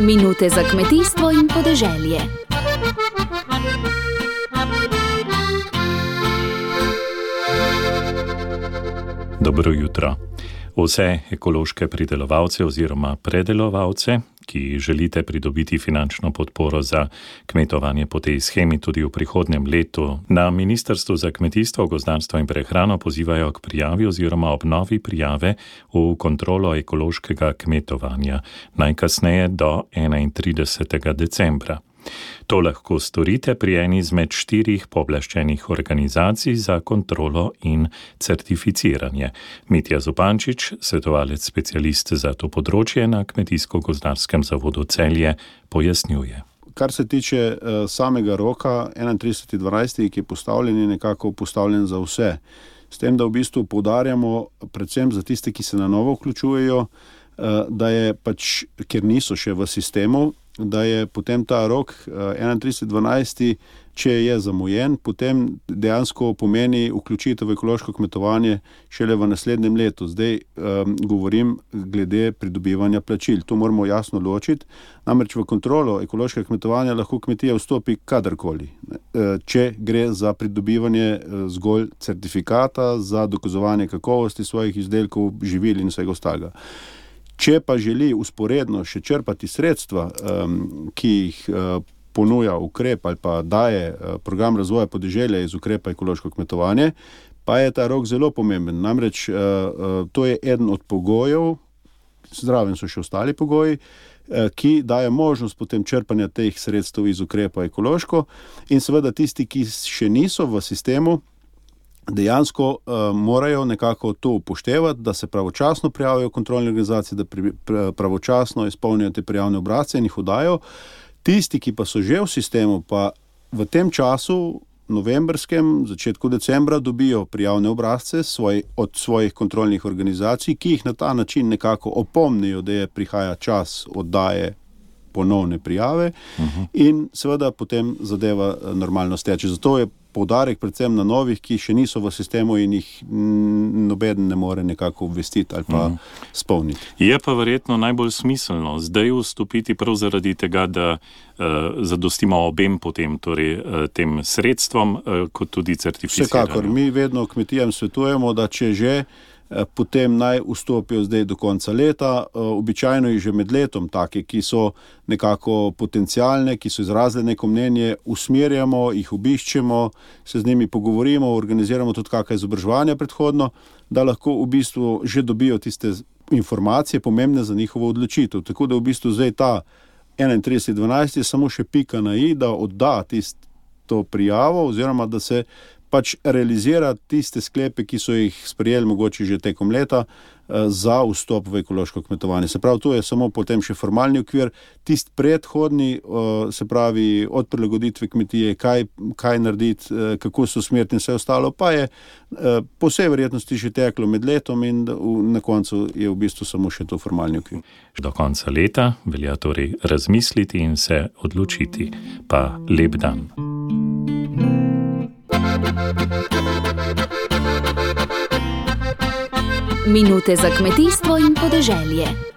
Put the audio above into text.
Minute za kmetijstvo in podeželje. Dobro jutro. Vse ekološke pridelovalce oziroma predelovalce, ki želite pridobiti finančno podporo za kmetovanje po tej schemi tudi v prihodnem letu, na Ministrstvu za kmetijstvo, gozdarstvo in prehrano pozivajo k prijavi oziroma obnovi prijave v kontrolo ekološkega kmetovanja najkasneje do 31. decembra. To lahko storite pri eni izmed štirih pooblaščenih organizacij za kontrolo in certificiranje. Mitja Zupančič, svetovalec specialist za to področje na Kmetijsko-gozdarskem zavodu Celje, pojasnjuje. Kar se tiče uh, samega roka 31.12., ki je postavljen, je nekako postavljen za vse. S tem, da v bistvu poudarjamo, predvsem za tiste, ki se na novo vključujejo, uh, da je pač, ker niso še v sistemu, da je potem ta rok 31.12., eh, če je zamujen, potem dejansko pomeni vključitev v ekološko kmetovanje šele v naslednjem letu. Zdaj um, govorim glede pridobivanja plačil. To moramo jasno ločiti. Namreč v kontrolo ekološkega kmetovanja lahko kmetija vstopi kadarkoli. Eh, če gre za pridobivanje eh, zgolj certifikata, za dokazovanje kakovosti svojih izdelkov, živil in vsega ostalega. Če pa želi usporedno še črpati sredstva, um, ki jih uh, ponuja ukrep ali pa daje uh, program razvoja podeželja iz ukrepa ekološko kmetovanje, pa je ta rok zelo pomemben. Namreč uh, uh, to je eden od pogojev, zraven so še ostali pogoji. Ki daje možnost potem črpanja teh sredstev iz ukrepa ekološko, in seveda tisti, ki še niso v sistemu, dejansko uh, morajo nekako to upoštevati, da se pravočasno prijavijo kontrolne organizacije, da pri, pr, pravočasno izpolnijo te prijavne obrazce in jih udajo. Tisti, ki pa so že v sistemu, pa v tem času, novembrskem, začetku decembra, dobijo prijavne obrazce svoj, od svojih kontrolnih organizacij, ki jih na ta način nekako opomnijo, da je prihaja čas oddaje. Ponovne prijave, uh mhm. -huh. in seveda potem zadeva eh, normalno steče. Zato je poudarek predvsem na novih, ki še niso v sistemu in jih noben ne more nekako obvestiti ali pa mm. spomniti. Je pa verjetno najbolj smiselno zdaj vstopiti prav zaradi tega, da uh, zadostimo obem potem, torej uh, tem sredstvom, uh, kot tudi certifikatom. Vsekakor, mi vedno kmetijam svetujemo, da če že. Eh, potem naj vstopijo zdaj do konca leta. Eh, običajno je že med letom take, ki so nekako potencijalne, ki so izrazile neko mnenje, usmerjamo, jih obiščemo, se z njimi pogovorimo, organiziramo tudi kakšne izobraževanja predhodno, da lahko v bistvu že dobijo tiste informacije, pomembne za njihovo odločitev. Tako da v bistvu zdaj ta 31.12. je samo še pika na i, da odda tisto prijavo oziroma da se pač realizira tiste sklepe, ki so jih sprejeli, mogoče že tekom leta, eh, za vstop v ekološko kmetovanje. Se pravi, to je samo potem še formalni okvir, tisti predhodni, eh, se pravi, od prilagoditve kmetije, kaj, kaj narediti, eh, kako so smerti in vse ostalo, pa je po vsej verjetnosti že teklo med letom in na koncu je v bistvu samo še to formalni okvir. Do konca leta velja torej razmisliti in se odločiti. Pa lep dan. Minute za kmetijstvo in podeželje.